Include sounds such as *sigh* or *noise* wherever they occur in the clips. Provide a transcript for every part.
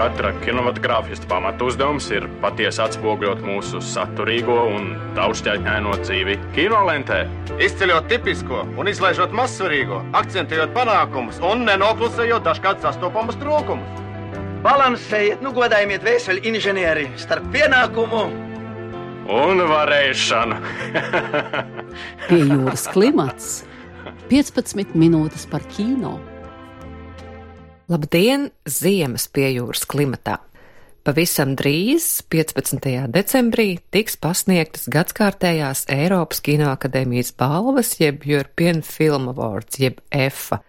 Katra kinematogrāfista pamatu uzdevums ir patiesi atspoguļot mūsu saturīgo un daudzšķaitņaino dzīvi kinolentē. Izceļot tipisko un izlaižot mazsvarīgo, akcentējot panākumus un nenoklusējot dažkārt sastopamus trūkumus. Balansējiet, nu godājiet vēseli inženieri starp pienākumu un varēšanu. Pie jūras klimats 15 minūtes par kino. Labdien, ziemas piejūras klimatā! Pavisam drīz, 15. decembrī, tiks pasniegtas gadskārtējās Eiropas Kinoakadēmijas balvas, jeb European Film Awards, jeb EFA.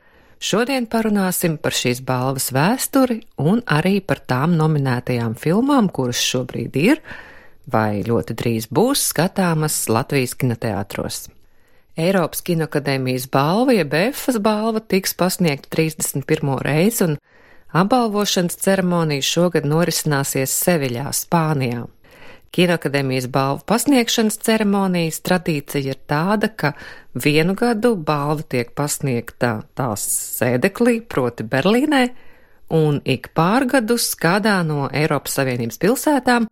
Šodien parunāsim par šīs balvas vēsturi un arī par tām nominētajām filmām, kuras šobrīd ir vai ļoti drīz būs skatāmas Latvijas kinoteātros. Eiropas Kinoakadēmijas balva, jeb EFAS balva, tiks pasniegta 31. reizi, un apbalvošanas ceremonija šogad norisināsies Seviļā, Spānijā. Kinoakadēmijas balvu pasniegšanas ceremonijas tradīcija ir tāda, ka vienu gadu balva tiek pasniegta tās sēdeklī, proti Berlīnē, un ik pārgadus kādā no Eiropas Savienības pilsētām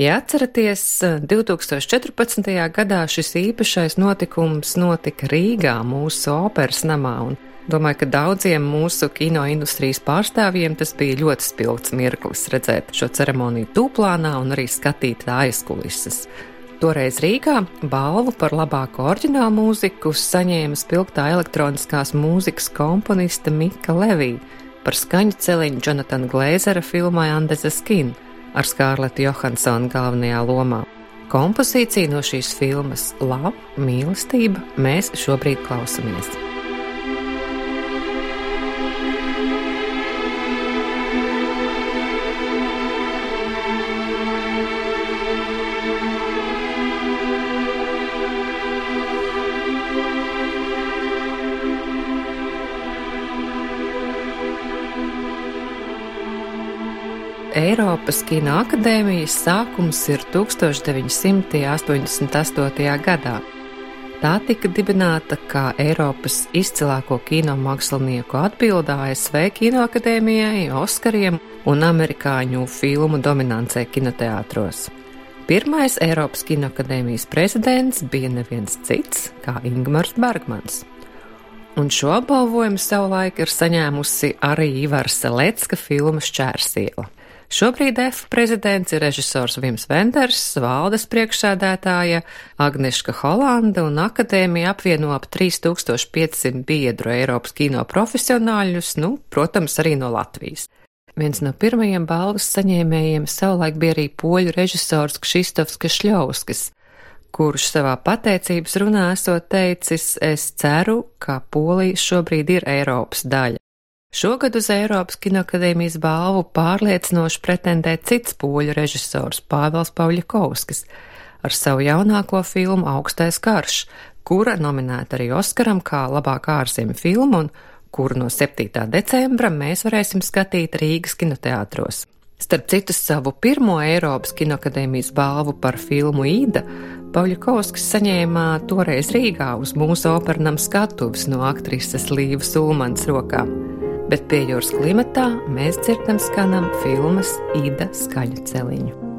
Ja atceraties, 2014. gadā šis īpašais notikums notika Rīgā, mūsu operas namā, un domāju, ka daudziem mūsu kino industrijas pārstāvjiem tas bija ļoti spilgts mirklis redzēt šo ceremoniju tūplānā un arī skatīt tā aizkulises. Toreiz Rīgā balvu par labāko oriģinālu mūziku saņēma spilgtā elektroniskās mūzikas komponiste Mika Levī par skaņu celiņu Jonatana Glēzera filmai Andeze Skin ar Skārletu Johansonu galvenajā lomā. Kompozīciju no šīs filmas Lava, mīlestība mēs šobrīd klausamies. Eiropas Kino akadēmijas sākums ir 1988. gadā. Tā tika dibināta kā Eiropas izcilāko kino mākslinieku atbildā ASV Kinoakadēmijai, Oskariem un amerikāņu filmu dominancei kinoteātros. Pirmais Eiropas Kinoakadēmijas prezidents bija neviens cits kā Ingmars Bergmans. Un šo apbalvojumu savulaik ir saņēmusi arī Ivara Selecka filma Šķērsiela. Šobrīd F prezidents ir režisors Vims Venders, valdes priekšsēdētāja Agnieszka Holanda un akadēmija apvieno ap 3500 biedru Eiropas kino profesionāļus, nu, protams, arī no Latvijas. Viens no pirmajiem balvas saņēmējiem savulaik bija arī poļu režisors Kšistofs Kašļovskis, kurš savā pateicības runā esot teicis, es ceru, ka Polija šobrīd ir Eiropas daļa. Šogad uz Eiropas Kinoakadēmijas balvu pārliecinoši pretendē cits poļu režisors Pāvils Pauļakovskis ar savu jaunāko filmu Augstais karš, kura nominēta arī Oskaram kā labākā ārzemju filma un kuru no 7. decembra mēs varēsim skatīt Rīgas kinoteātros. Starp citu, savu pirmo Eiropas Kinoakadēmijas balvu par filmu Īda Pauļakovskis saņēma toreiz Rīgā uz mūsu opernam skatuves no aktrises Līvas Ulmans rokām bet pie jūras klimatā mēs dzirdam skanam filmas Ida skaļu celiņu.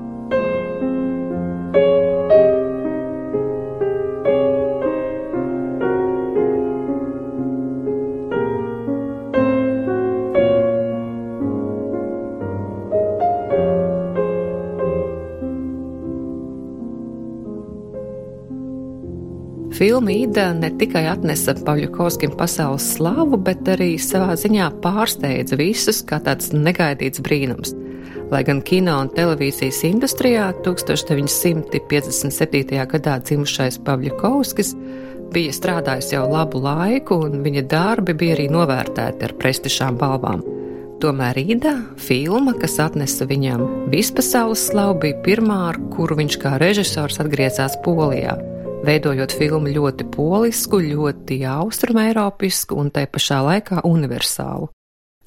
Filma Ida ne tikai atnesa Pavļakovskim pasaules slavu, bet arī savā ziņā pārsteidza visus kā tāds negaidīts brīnums. Lai gan kino un televīzijas industrijā 1957. gadā dzimušais Pavļakovskis bija strādājis jau labu laiku, un viņa darbi bija arī novērtēti ar prestižām balvām. Tomēr Rīdā filma, kas atnesa viņam vispasaules slavu, bija pirmā, ar kuru viņš kā režisors atgriezās Polijā veidojot filmu ļoti polisku, ļoti austrumēropisku un tai pašā laikā universālu.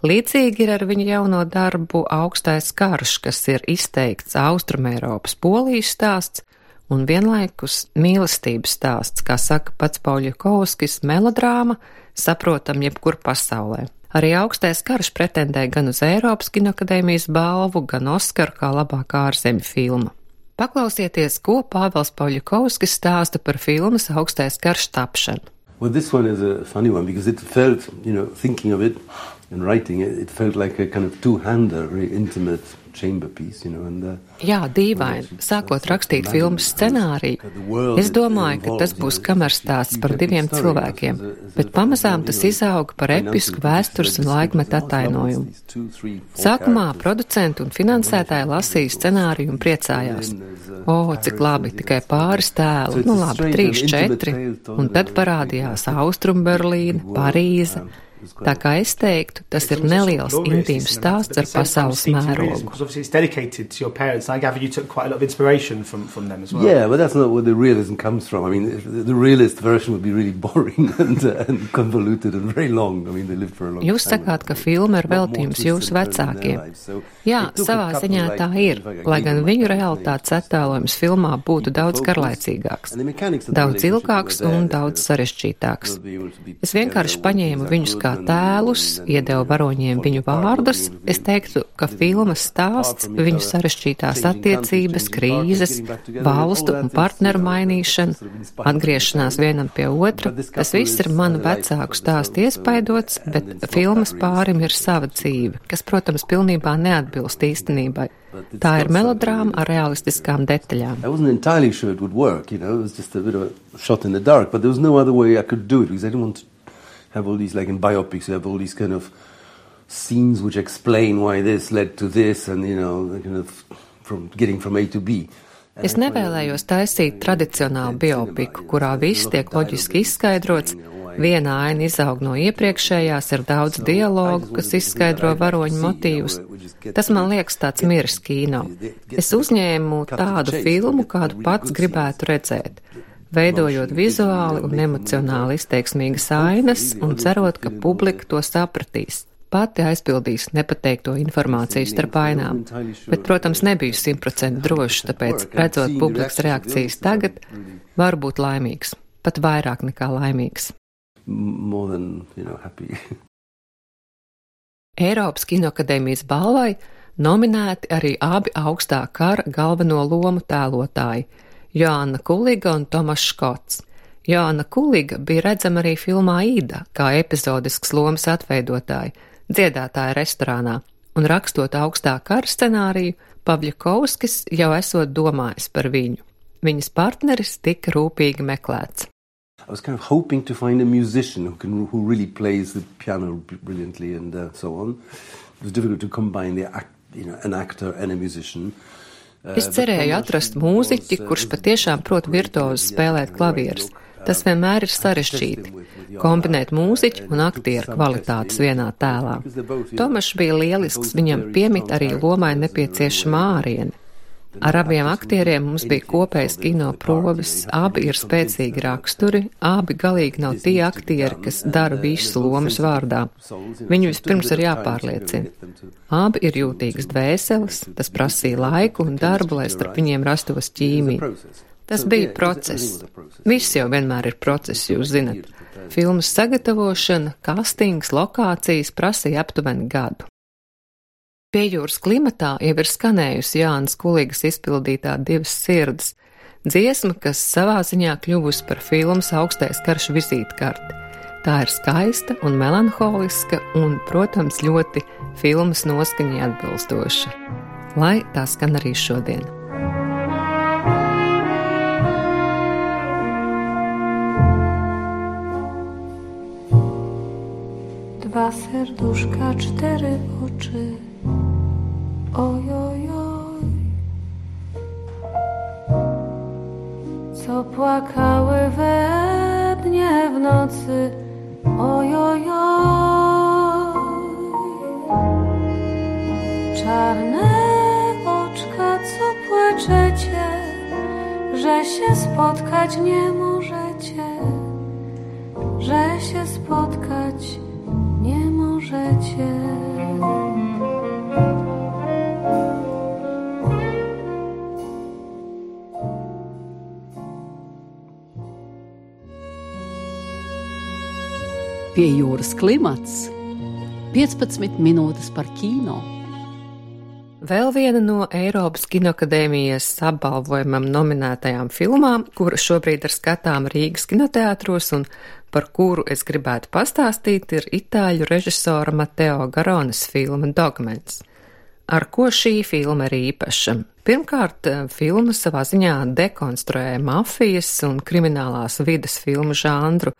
Līdzīgi ir ar viņa jauno darbu Augstais karš, kas ir izteikts Austrumēropas polijas stāsts, un vienlaikus mīlestības stāsts, kā saka pats Pauļakovskis, melodrāma, saprotam jebkur pasaulē. Arī augstais karš pretendē gan uz Eiropas kinokadēmijas balvu, gan Oskaru kā labākā ārzemju filma. Paklausieties, ko Pāvils Pauļakovskis stāsta par filmas augstais karš tapšanu. Well, this one is a funny one because it felt, you know, thinking of it and writing it, it felt like a kind of two-hander, very intimate Uh, Jā, dīvaini. Sākot rakstīt filmas scenāriju, es domāju, ka tas būs kamerstāsts par diviem cilvēkiem, bet pamazām tas izauga par episku vēstures un laikmetu attainojumu. Sākumā producenti un finansētāji lasīja scenāriju un priecājās. O, cik labi, tikai pāris tēlu, nu labi, trīs, četri, un tad parādījās Austrum Berlīna, Parīze. Tā kā es teiktu, tas ir neliels intīms stāsts ar pasaules mērogu. Yeah, but that's not where the realism comes from. I mean, the realist version would be really *laughs* boring and, uh, and convoluted and very long. I mean, they lived for a long Jūs sakāt, ka filma ir veltījums jūsu vecākiem. Jā, savā ziņā tā ir, lai gan viņu realitātes attēlojums filmā būtu daudz garlaicīgāks, daudz ilgāks un daudz sarežģītāks. Es vienkārši paņēmu viņus kā tēlus, iedevu varoņiem viņu vārdus, es teiktu, ka filmas stāsts, viņu sarežģītās attiecības, krīzes, valstu un partneru mainīšana, atgriešanās vienam pie otra, tas viss ir manu vecāku stāstu iespaidots, bet filmas pārim ir sava dzīve, kas, protams, pilnībā neatbilst īstenībai. Tā ir melodrāma ar realistiskām detaļām. Sure work, you know? dark, no have all these, like in biopics, you have all these kind of scenes which explain why this led to this, and you know, kind of from getting from A to B. Es nevēlējos taisīt tradicionālu biopiku, kurā viss tiek loģiski izskaidrots. Viena aina izaug no iepriekšējās, ir daudz dialogu, kas izskaidro varoņu motīvus. Tas man liekas tāds miris kino. Es uzņēmu tādu filmu, kādu pats gribētu redzēt veidojot vizuāli un emocionāli izteiksmīgas ainas un cerot, ka publika to sapratīs. Pati aizpildīs nepateikto informāciju starp ainām, bet, protams, nebiju simtprocentīgi drošs, tāpēc, redzot publikas reakcijas tagad, var būt laimīgs, pat vairāk nekā laimīgs. Than, you know, *laughs* Eiropas Kinoakadēmijas balvai nominēti arī abi augstā kara galveno lomu tēlotāji Joanna Kuliga un Tomašs Škots. Joanna Kuliga bija redzama arī filmā Īda, kā epizodisks lomas atveidotāja, dziedātāja restorānā, un rakstot augstā kara scenāriju, Pavļakovskis jau esot domājis par viņu. Viņas partneris tika rūpīgi meklēts. I was kind of hoping to find a musician who can who really plays the piano brilliantly and uh, so on. It was difficult to combine the act, you know, an actor and a musician. Es cerēju atrast mūziķi, kurš patiešām prot virtuozi spēlēt klavierus. Tas vienmēr ir sarežģīti - kombinēt mūziķu un aktieru kvalitātes vienā tēlā. Tomašs bija lielisks, viņam piemīt arī lomai nepieciešama āriene. Ar abiem aktieriem mums bija kopējs kino provis, abi ir spēcīgi raksturi, abi galīgi nav tie aktieri, kas dara visu lomas vārdā. Viņu vispirms ir jāpārliecina. Abi ir jūtīgas dvēseles, tas prasīja laiku un darbu, lai starp viņiem rastos ķīmija. Tas bija process. Viss jau vienmēr ir process, jūs zinat. Filmas sagatavošana, kastings, lokācijas prasīja aptuveni gadu. Pie jūras klimatā jau ir skanējusi Jānis Kulīgas izpildītā divas sirds, dziesma, kas savā ziņā kļuvusi par filmas augstais karš vizītkarti. Tā ir skaista un melanholiska un, protams, ļoti filmas noskaņai atbilstoša. Lai tā skan arī šodien. Dwa serduszka, cztery oczy. Oj, oj, oj. Co płakały we dnie w nocy. Oj, oj, oj. Czarne oczka, co płaczecie, że się spotkać nie możecie, że się spotkać Pie jūras klimats 15 minūtes par kino. Vēl viena no Eiropas Kinoakadēmijas apbalvojumam nominētajām filmām, kura šobrīd ir skatām Rīgas kinoteātros un par kuru es gribētu pastāstīt, ir itāļu režisora Mateo Garonas filma Dogmens. Ar ko šī filma ir īpaša? Pirmkārt, filma savā ziņā dekonstruē mafijas un kriminālās vidas filmu žanru,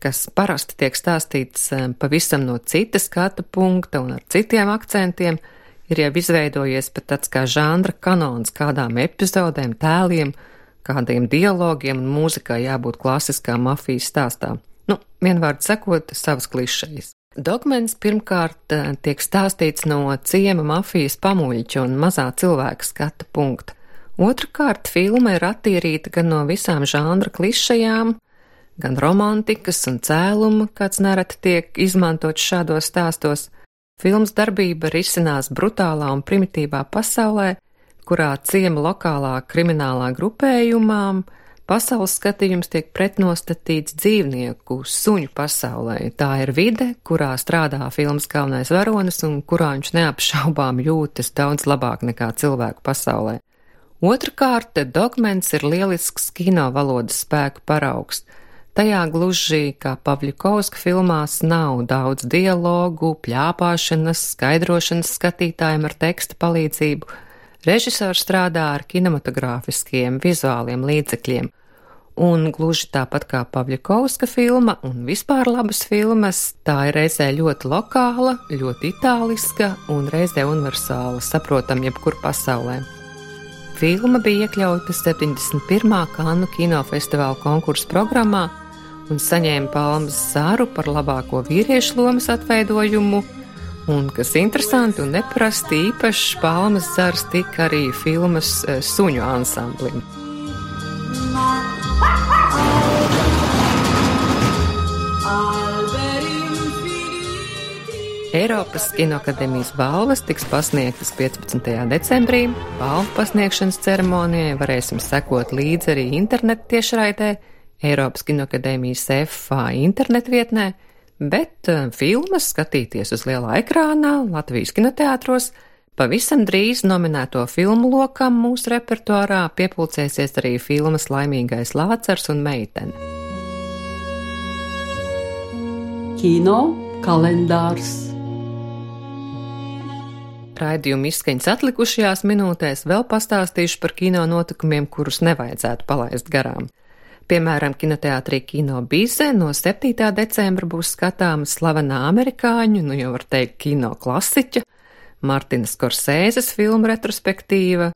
kas parasti tiek stāstīts eh, pavisam no citas skatu punkta un ar citiem akcentiem, ir jau izveidojies pat tāds kā žanra kanons kādām epizodēm, tēliem, kādiem dialogiem un mūzikai jābūt klasiskā mafijas stāstā. Nu, vienvārds sakot, savas klišejas. Dogmens pirmkārt eh, tiek stāstīts no ciema mafijas pamuļķa un mazā cilvēka skatu punkta. Otrakārt, filma ir attīrīta gan no visām žanra klišajām, gan romantikas un cēluma, kāds nereti tiek izmantots šādos stāstos. Filmas darbība risinās brutālā un primitīvā pasaulē, kurā ciema lokālā kriminālā grupējumā pasaules skatījums tiek pretnostatīts dzīvnieku, suņu pasaulē. Tā ir vide, kurā strādā filmas galvenais varonis un kurā viņš neapšaubām jūtas daudz labāk nekā cilvēku pasaulē. Otrakārt, dogments ir lielisks kino valodas spēku paraugs. Tajā gluži kā Pavļikovska filmās nav daudz dialogu, pļāpāšanas, skaidrošanas skatītājiem ar teksta palīdzību. Režisors strādā ar kinematogrāfiskiem, vizuāliem līdzekļiem, un gluži tāpat kā Pavļikovska filma un vispār labas filmas, tā ir reizē ļoti lokāla, ļoti itāliska un reizē universāla, saprotam jebkur pasaulē. Filma bija iekļauta 71. Kanu kinofestivāla konkursu programmā un saņēma palmas zāru par labāko vīriešu lomas atveidojumu, un, kas interesanti un neparasti īpašs palmas zars tika arī filmas eh, suņu ansamblim. Eiropas Kinoakadēmijas balvas tiks pasniegtas 15. decembrī. Balvu pasniegšanas ceremonijai varēsim sekot līdzi arī internetu tiešraidē, Eiropas Kinoakadēmijas FA internetvietnē, bet eh, filmas skatīties uz lielā ekrānā Latvijas kinoteātros. Pavisam drīz nominēto filmu lokam mūsu repertuārā piepulcēsies arī filmas Laimīgais Lācars un meitene. Kino kalendārs raidījuma izskaņas atlikušajās minūtēs vēl pastāstīšu par kino notikumiem, kurus nevajadzētu palaist garām. Piemēram, kinoteātrī Kino Bīzē no 7. decembra būs skatāma slavenā amerikāņu, nu jau var teikt, kino klasiķa, Martina Skorsēzes filmu retrospektīva.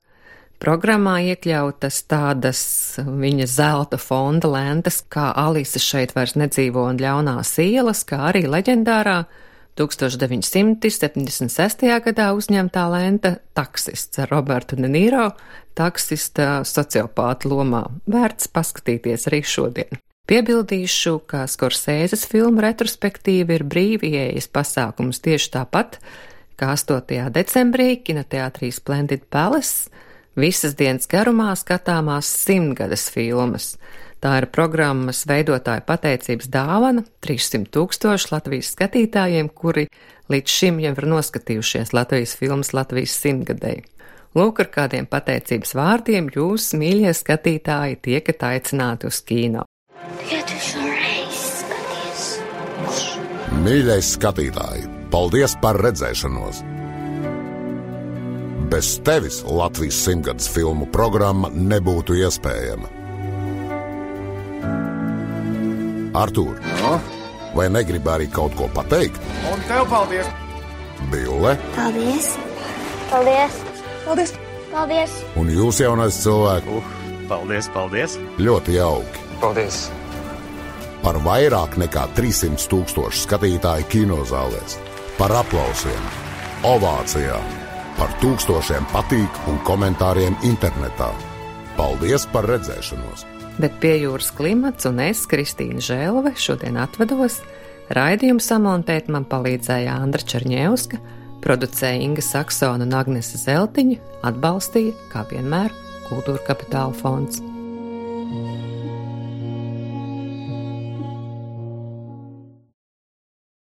Programmā iekļautas tādas viņa zelta fonda lentes, kā Alisa šeit vairs nedzīvo un ļaunās ielas, kā arī leģendārā 1976. gadā uzņemtā lenta taksists ar Robertu Denīro, taksista sociopāta lomā. Vērts paskatīties arī šodien. Piebildīšu, ka Skorsēzes filmu retrospektīva ir brīvieejas pasākums tieši tāpat, kā 8. decembrī kinoteātrī Splendid Palace visas dienas garumā skatāmās simtgades filmas. Tā ir programmas veidotāja pateicības dāvana 300 tūkstoši Latvijas skatītājiem, kuri līdz šim jau ir noskatījušies Latvijas filmas Latvijas simtgadēji. Lūk, ar kādiem pateicības vārdiem jūs, mīļie skatītāji, tiekat aicināti uz kino. Mīļais skatītāji, paldies par redzēšanos! Bez tevis Latvijas simtgades filmu programma nebūtu iespējama. Artur, no? vai negribi arī kaut ko pateikt? Un tev paldies! Bille, Paldies! Paldies! Paldies! Paldies! un jūs jaunais cilvēks, Uh, paldies, paldies! ļoti jauki! Paldies! Par vairāk nekā 300 tūkstošu skatītāju kinozālēs, par aplausiem, ovācijām, par tūkstošiem patīk un komentāriem internetā. Paldies par redzēšanos! Bet pie jūras klimats un es, Kristīna Žēlove, šodien atvados. Raidījumu samontēt man palīdzēja Andra Černievska, producēja Inga Saksona un Agnese Zeltiņa, atbalstīja, kā vienmēr, Kultūra Kapitāla fonds.